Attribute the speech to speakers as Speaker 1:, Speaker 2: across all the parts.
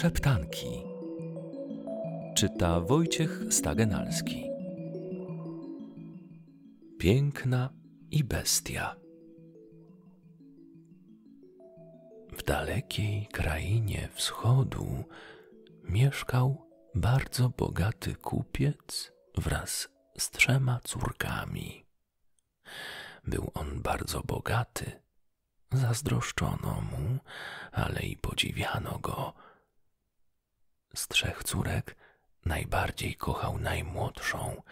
Speaker 1: Szeptanki. Czyta Wojciech Stagenalski. Piękna i bestia. W dalekiej krainie wschodu mieszkał bardzo bogaty kupiec wraz z trzema córkami. Był on bardzo bogaty, zazdroszczono mu, ale i podziwiano go. Z trzech córek najbardziej kochał najmłodszą.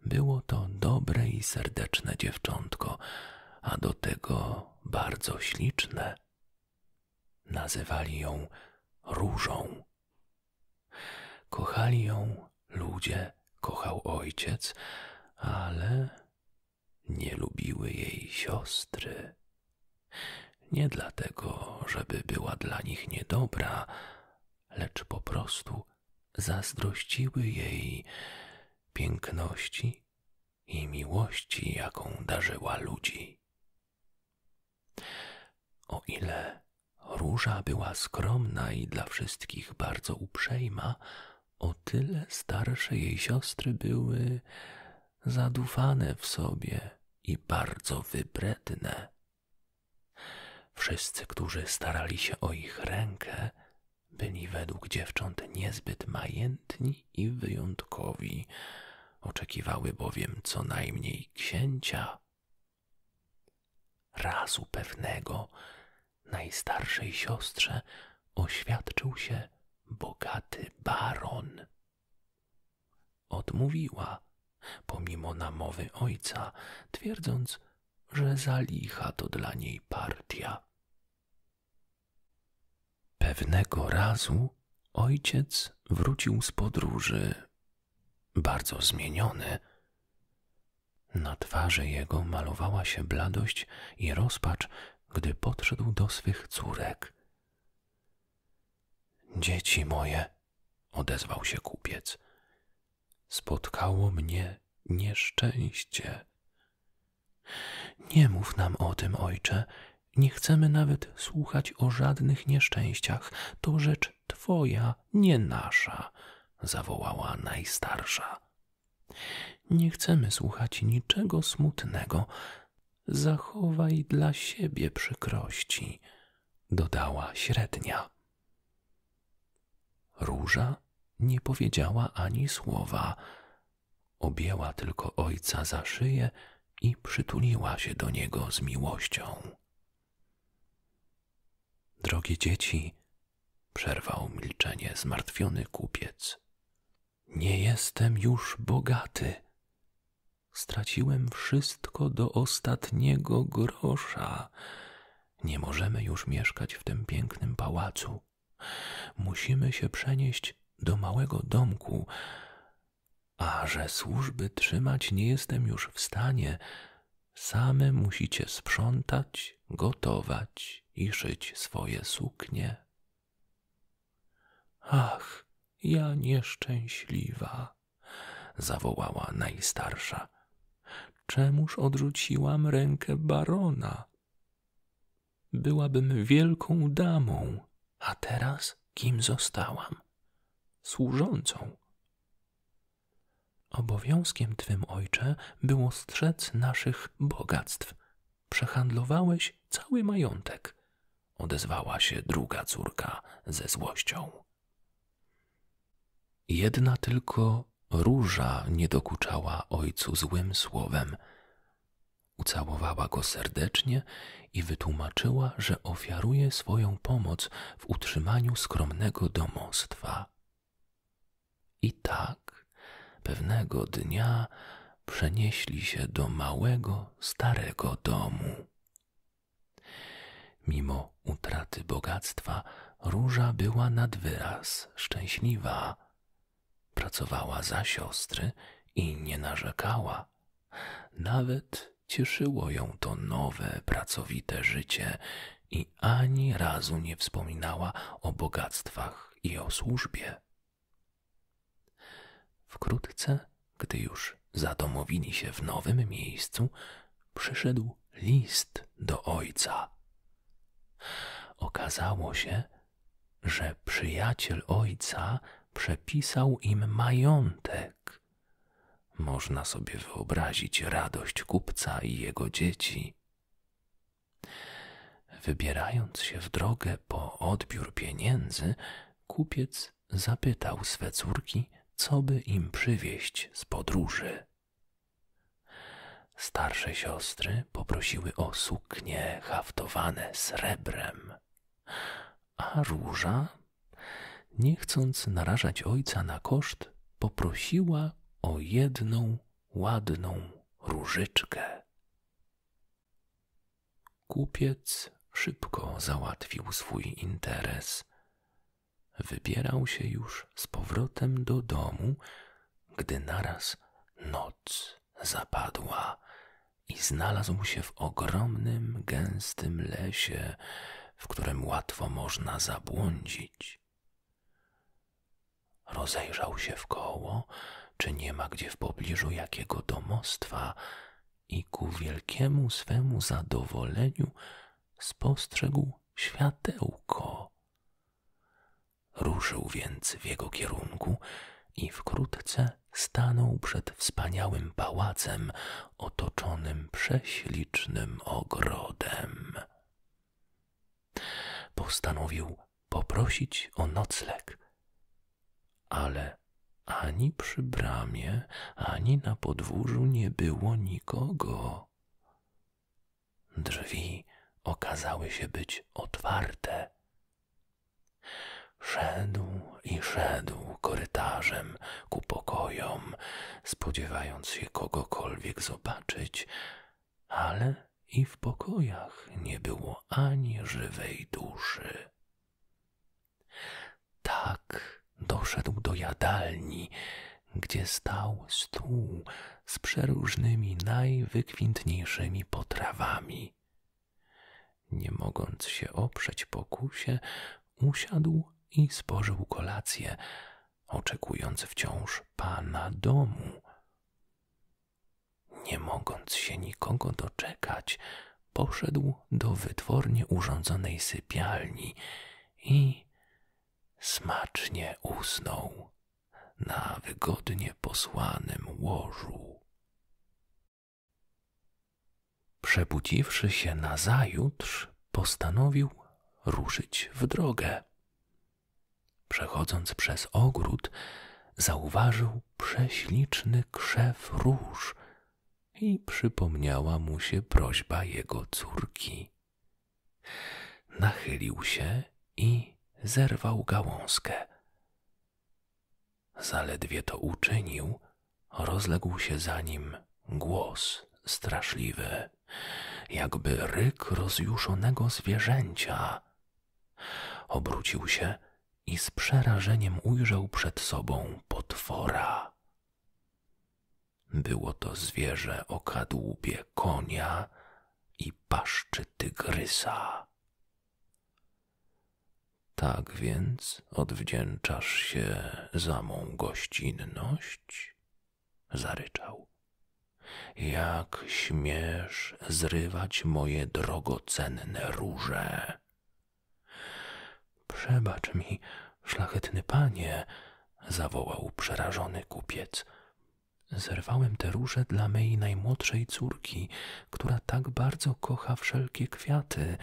Speaker 1: Było to dobre i serdeczne dziewczątko, a do tego bardzo śliczne. Nazywali ją Różą. Kochali ją ludzie, kochał ojciec, ale nie lubiły jej siostry. Nie dlatego, żeby była dla nich niedobra, lecz po prostu zazdrościły jej piękności i miłości, jaką darzyła ludzi. O ile róża była skromna i dla wszystkich bardzo uprzejma, o tyle starsze jej siostry były zadufane w sobie i bardzo wybredne. Wszyscy, którzy starali się o ich rękę, byli według dziewcząt niezbyt majętni i wyjątkowi, oczekiwały bowiem co najmniej księcia. Razu pewnego najstarszej siostrze oświadczył się bogaty baron. Odmówiła, pomimo namowy ojca, twierdząc, że za licha to dla niej partia. Pewnego razu ojciec wrócił z podróży, bardzo zmieniony. Na twarzy jego malowała się bladość i rozpacz, gdy podszedł do swych córek. Dzieci moje, odezwał się kupiec, spotkało mnie nieszczęście. Nie mów nam o tym, ojcze. Nie chcemy nawet słuchać o żadnych nieszczęściach. To rzecz twoja, nie nasza, zawołała najstarsza. Nie chcemy słuchać niczego smutnego. Zachowaj dla siebie przykrości, dodała średnia. Róża nie powiedziała ani słowa. Objęła tylko ojca za szyję i przytuliła się do niego z miłością. Drogie dzieci, przerwał milczenie zmartwiony kupiec. Nie jestem już bogaty. Straciłem wszystko do ostatniego grosza. Nie możemy już mieszkać w tym pięknym pałacu. Musimy się przenieść do małego domku, a że służby trzymać nie jestem już w stanie, same musicie sprzątać, gotować i szyć swoje suknie. Ach, ja nieszczęśliwa, zawołała najstarsza. Czemuż odrzuciłam rękę barona? Byłabym wielką damą, a teraz kim zostałam? Służącą. Obowiązkiem twym, ojcze, było strzec naszych bogactw. Przehandlowałeś cały majątek, odezwała się druga córka ze złością. Jedna tylko róża nie dokuczała ojcu złym słowem. Ucałowała go serdecznie i wytłumaczyła, że ofiaruje swoją pomoc w utrzymaniu skromnego domostwa. I tak pewnego dnia przenieśli się do małego, starego domu. Mimo utraty bogactwa, róża była nad wyraz szczęśliwa. Pracowała za siostry i nie narzekała. Nawet cieszyło ją to nowe, pracowite życie i ani razu nie wspominała o bogactwach i o służbie. Wkrótce, gdy już zadomowili się w nowym miejscu, przyszedł list do ojca. Okazało się, że przyjaciel ojca przepisał im majątek. Można sobie wyobrazić radość kupca i jego dzieci. Wybierając się w drogę po odbiór pieniędzy, kupiec zapytał swe córki, co by im przywieźć z podróży. Starsze siostry poprosiły o suknie haftowane srebrem, a róża, nie chcąc narażać ojca na koszt, poprosiła o jedną ładną różyczkę. Kupiec szybko załatwił swój interes. Wybierał się już z powrotem do domu, gdy naraz noc zapadła i znalazł się w ogromnym, gęstym lesie, w którym łatwo można zabłądzić. Rozejrzał się w koło, czy nie ma gdzie w pobliżu jakiego domostwa, i ku wielkiemu swemu zadowoleniu spostrzegł światełko. Ruszył więc w jego kierunku i wkrótce stanął przed wspaniałym pałacem otoczonym prześlicznym ogrodem. Postanowił poprosić o nocleg, ale ani przy bramie, ani na podwórzu nie było nikogo. Drzwi okazały się być otwarte. Szedł i szedł korytarzem ku pokojom, spodziewając się kogokolwiek zobaczyć, ale i w pokojach nie było ani żywej duszy. Tak doszedł do jadalni, gdzie stał stół z przeróżnymi najwykwintniejszymi potrawami. Nie mogąc się oprzeć pokusie, usiadł i spożył kolację, oczekując wciąż pana domu. Nie mogąc się nikogo doczekać, poszedł do wytwornie urządzonej sypialni i smacznie usnął na wygodnie posłanym łożu. Przebudziwszy się nazajutrz, postanowił ruszyć w drogę. Przechodząc przez ogród, zauważył prześliczny krzew róż i przypomniała mu się prośba jego córki. Nachylił się i zerwał gałązkę. Zaledwie to uczynił, rozległ się za nim głos straszliwy, jakby ryk rozjuszonego zwierzęcia. Obrócił się i z przerażeniem ujrzał przed sobą potwora. Było to zwierzę o kadłubie konia i paszczy tygrysa. Tak więc odwdzięczasz się za mą gościnność? Zaryczał. Jak śmiesz zrywać moje drogocenne róże? Przebacz mi, szlachetny panie, zawołał przerażony kupiec. Zerwałem te róże dla mej najmłodszej córki, która tak bardzo kocha wszelkie kwiaty.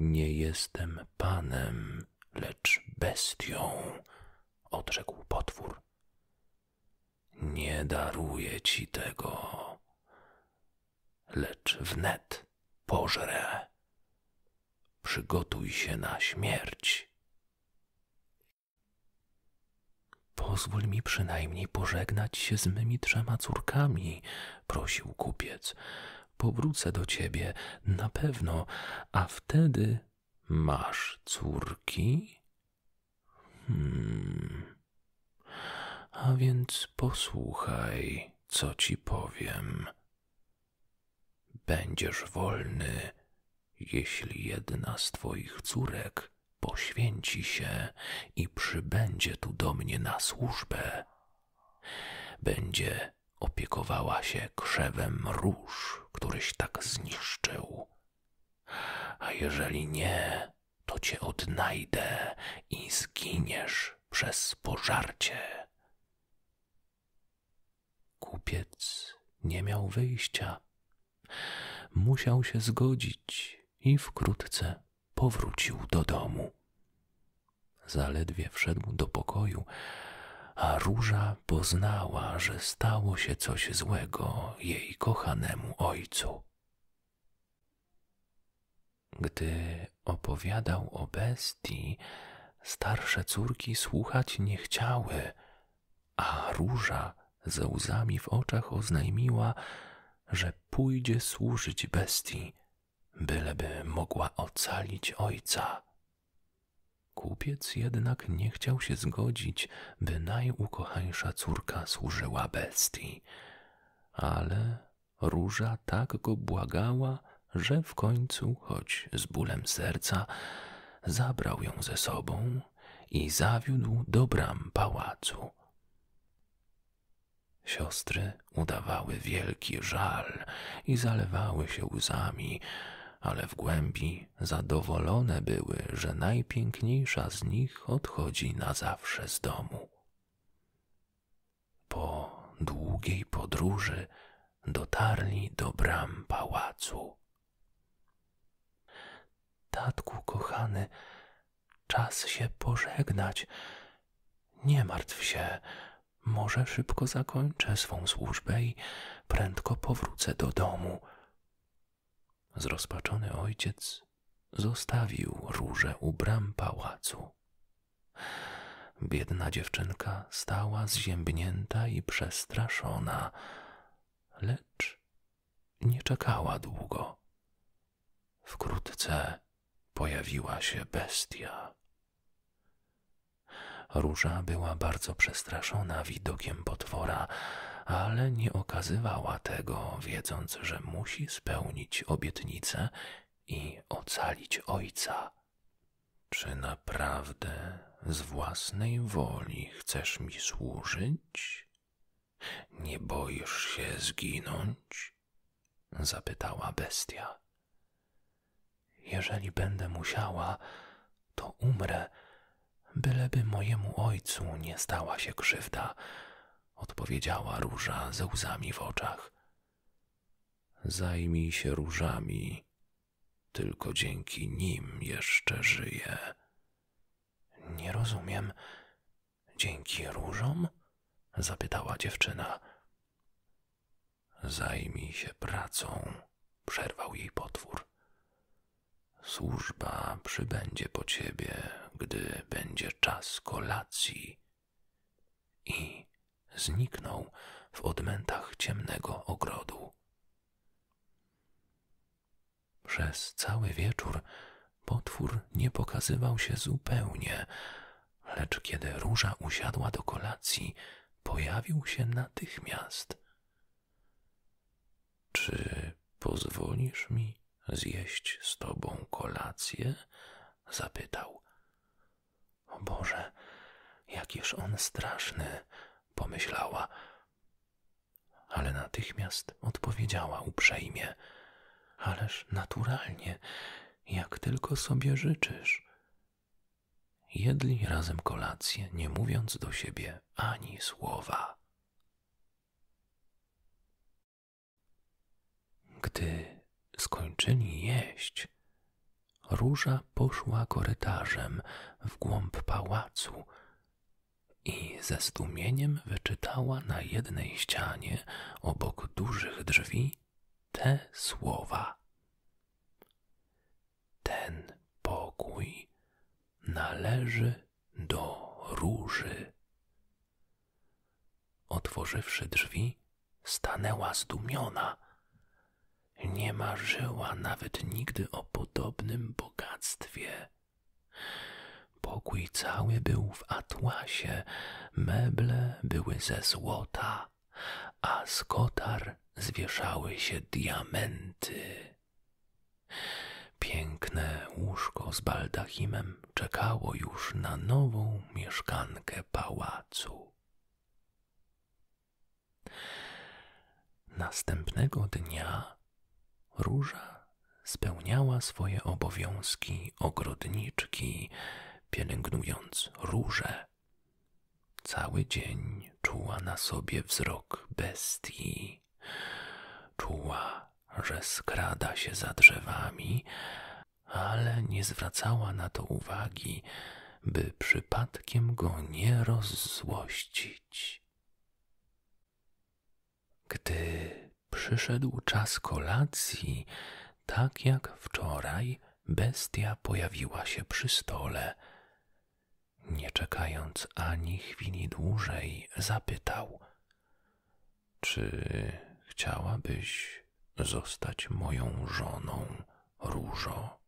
Speaker 1: Nie jestem panem, lecz bestią, odrzekł potwór. Nie daruję ci tego, lecz wnet pożrę. Przygotuj się na śmierć. Pozwól mi przynajmniej pożegnać się z mymi trzema córkami, prosił kupiec. Powrócę do ciebie na pewno, a wtedy masz córki? Hmm. A więc posłuchaj, co ci powiem. Będziesz wolny, jeśli jedna z twoich córek poświęci się i przybędzie tu do mnie na służbę. Będzie opiekowała się krzewem róż, któryś tak zniszczył. A jeżeli nie, to cię odnajdę i zginiesz przez pożarcie. Kupiec nie miał wyjścia. Musiał się zgodzić i wkrótce powrócił do domu. Zaledwie wszedł do pokoju, a róża poznała, że stało się coś złego jej kochanemu ojcu. Gdy opowiadał o bestii, starsze córki słuchać nie chciały, a róża ze łzami w oczach oznajmiła, że pójdzie służyć bestii, byleby mogła ocalić ojca. Kupiec jednak nie chciał się zgodzić, by najukochańsza córka służyła bestii, ale róża tak go błagała, że w końcu, choć z bólem serca, zabrał ją ze sobą i zawiódł do bram pałacu. Siostry udawały wielki żal i zalewały się łzami, ale w głębi zadowolone były, że najpiękniejsza z nich odchodzi na zawsze z domu. Po długiej podróży dotarli do bram pałacu. Tatku kochany, czas się pożegnać. Nie martw się, może szybko zakończę swą służbę i prędko powrócę do domu. Zrozpaczony ojciec zostawił róże u bram pałacu. Biedna dziewczynka stała zziębnięta i przestraszona, lecz nie czekała długo. Wkrótce pojawiła się bestia. Róża była bardzo przestraszona widokiem potwora, ale nie okazywała tego, wiedząc, że musi spełnić obietnicę i ocalić ojca. Czy naprawdę z własnej woli chcesz mi służyć? Nie boisz się zginąć? zapytała bestia. Jeżeli będę musiała, to umrę, byleby mojemu ojcu nie stała się krzywda, odpowiedziała róża ze łzami w oczach. Zajmij się różami, tylko dzięki nim jeszcze żyję. Nie rozumiem. Dzięki różom? zapytała dziewczyna. Zajmij się pracą, przerwał jej potwór. Służba przybędzie po ciebie, gdy będzie czas kolacji. I zniknął w odmętach ciemnego ogrodu. Przez cały wieczór potwór nie pokazywał się zupełnie, lecz kiedy róża usiadła do kolacji, pojawił się natychmiast. Czy pozwolisz mi zjeść z tobą kolację? zapytał. O Boże, jakiż on straszny, pomyślała, ale natychmiast odpowiedziała uprzejmie. Ależ naturalnie, jak tylko sobie życzysz. Jedli razem kolację, nie mówiąc do siebie ani słowa. Gdy skończyli jeść, róża poszła korytarzem w głąb pałacu i ze zdumieniem wyczytała na jednej ścianie obok dużych drzwi te słowa. Ten pokój należy do róży. Otworzywszy drzwi, stanęła zdumiona. Nie marzyła nawet nigdy o podobnym bogactwie. Pokój cały był w atłasie, meble były ze złota, a z kotar zwieszały się diamenty. Piękne łóżko z baldachimem czekało już na nową mieszkankę pałacu. Następnego dnia róża spełniała swoje obowiązki ogrodniczki, pielęgnując róże. Cały dzień czuła na sobie wzrok bestii. Czuła, że skrada się za drzewami, ale nie zwracała na to uwagi, by przypadkiem go nie rozzłościć. Gdy przyszedł czas kolacji, tak jak wczoraj, bestia pojawiła się przy stole. Nie czekając ani chwili dłużej, zapytał: Czy chciałabyś zostać moją żoną, różo?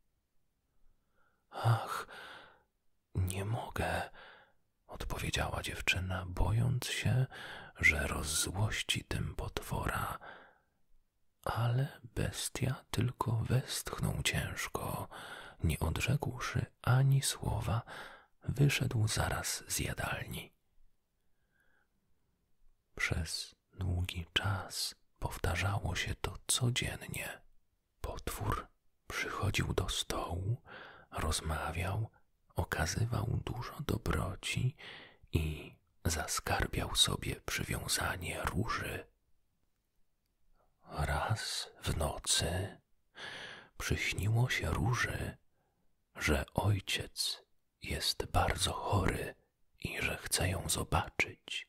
Speaker 1: Ach, nie mogę, odpowiedziała dziewczyna, bojąc się, że rozzłości tym potwora. Ale bestia tylko westchnął ciężko, nie odrzekłszy ani słowa, wyszedł zaraz z jadalni. Przez długi czas powtarzało się to codziennie. Potwór przychodził do stołu, rozmawiał, okazywał dużo dobroci i zaskarbiał sobie przywiązanie róży. Raz w nocy przyśniło się róży, że ojciec jest bardzo chory i że chce ją zobaczyć.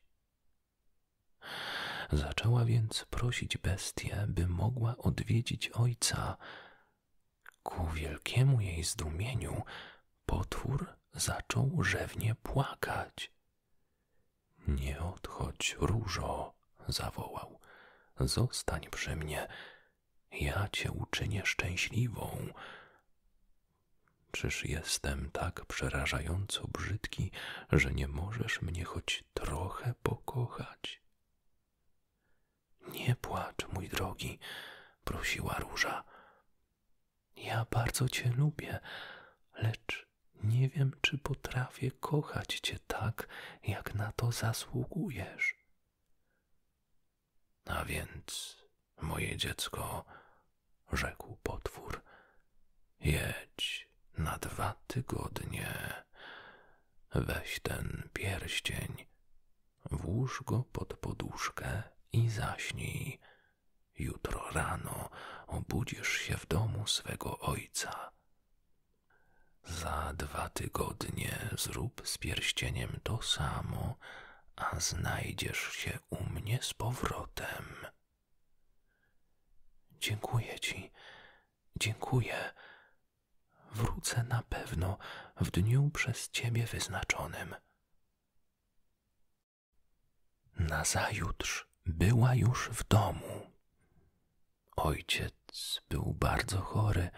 Speaker 1: Zaczęła więc prosić bestię, by mogła odwiedzić ojca. Ku wielkiemu jej zdumieniu potwór zaczął rzewnie płakać. Nie odchodź, różo, zawołał. Zostań przy mnie. Ja cię uczynię szczęśliwą. Czyż jestem tak przerażająco brzydki, że nie możesz mnie choć trochę pokochać? Nie płacz, mój drogi, prosiła róża. Ja bardzo cię lubię, lecz nie wiem, czy potrafię kochać cię tak, jak na to zasługujesz. A więc, moje dziecko, rzekł potwór, jedź na dwa tygodnie. Weź ten pierścień, włóż go pod poduszkę i zaśnij. Jutro rano obudzisz się w domu swego ojca. Za dwa tygodnie zrób z pierścieniem to samo, a znajdziesz się u mnie z powrotem. Dziękuję ci, dziękuję. Wrócę na pewno w dniu przez ciebie wyznaczonym. Nazajutrz była już w domu. Ojciec był bardzo chory,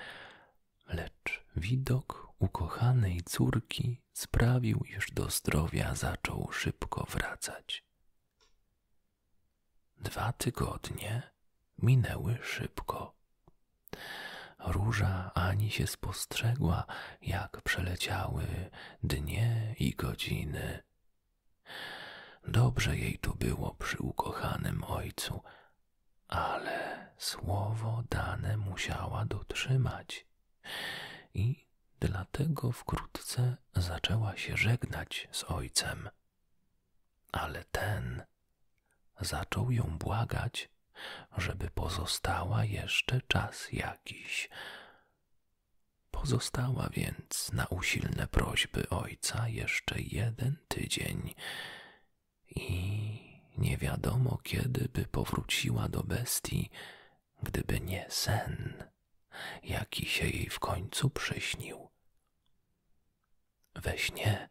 Speaker 1: lecz widok ukochanej córki sprawił, iż do zdrowia zaczął szybko wracać. Dwa tygodnie minęły szybko. Róża ani się spostrzegła, jak przeleciały dnie i godziny. Dobrze jej tu było przy ukochanym ojcu, ale słowo dane musiała dotrzymać i dlatego wkrótce zaczęła się żegnać z ojcem. Ale ten zaczął ją błagać, żeby pozostała jeszcze czas jakiś. Pozostała więc na usilne prośby ojca jeszcze jeden tydzień i nie wiadomo kiedy by powróciła do bestii, gdyby nie sen, jaki się jej w końcu przyśnił. We śnie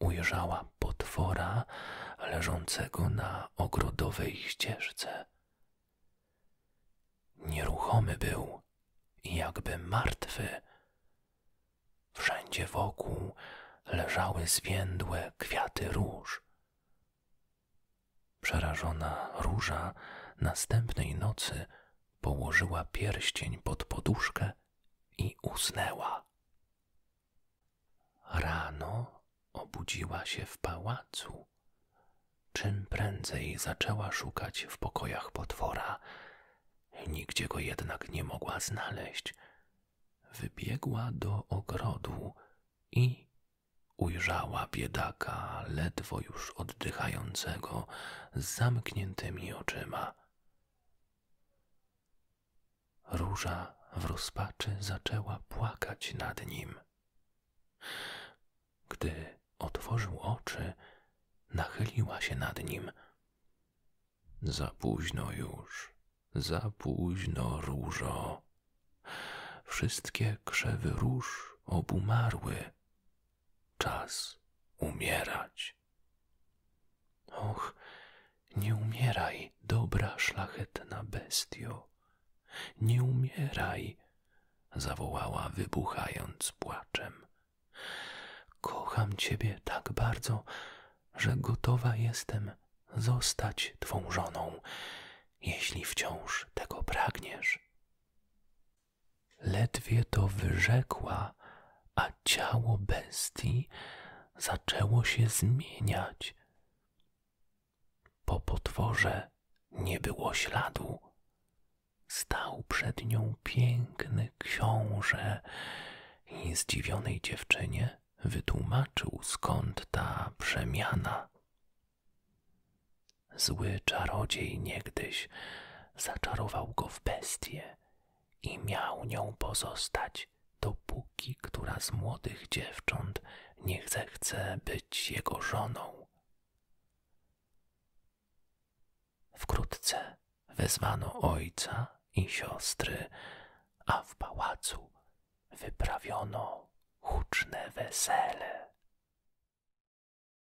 Speaker 1: ujrzała potwora leżącego na ogrodowej ścieżce. Nieruchomy był, jakby martwy. Wszędzie wokół leżały zwiędłe kwiaty róż. Przerażona róża następnej nocy położyła pierścień pod poduszkę i usnęła. Rano obudziła się w pałacu. Czym prędzej zaczęła szukać w pokojach potwora. Nigdzie go jednak nie mogła znaleźć. Wybiegła do ogrodu i ujrzała biedaka, ledwo już oddychającego, z zamkniętymi oczyma. Róża w rozpaczy zaczęła płakać nad nim. Gdy otworzył oczy, nachyliła się nad nim. Za późno już, za późno, różo. Wszystkie krzewy róż obumarły. Czas umierać. Och, nie umieraj, dobra, szlachetna bestio. Nie umieraj, zawołała, wybuchając płaczem. Kocham ciebie tak bardzo, że gotowa jestem zostać twą żoną, jeśli wciąż tego pragniesz. Ledwie to wyrzekła, a ciało bestii zaczęło się zmieniać. Po potworze nie było śladu. Stał przed nią piękny książę i zdziwionej dziewczynie wytłumaczył skąd ta przemiana. Zły czarodziej niegdyś zaczarował go w bestię i miał nią pozostać, dopóki która z młodych dziewcząt nie zechce być jego żoną. Wkrótce wezwano ojca i siostry, a w pałacu wyprawiono huczne wesele.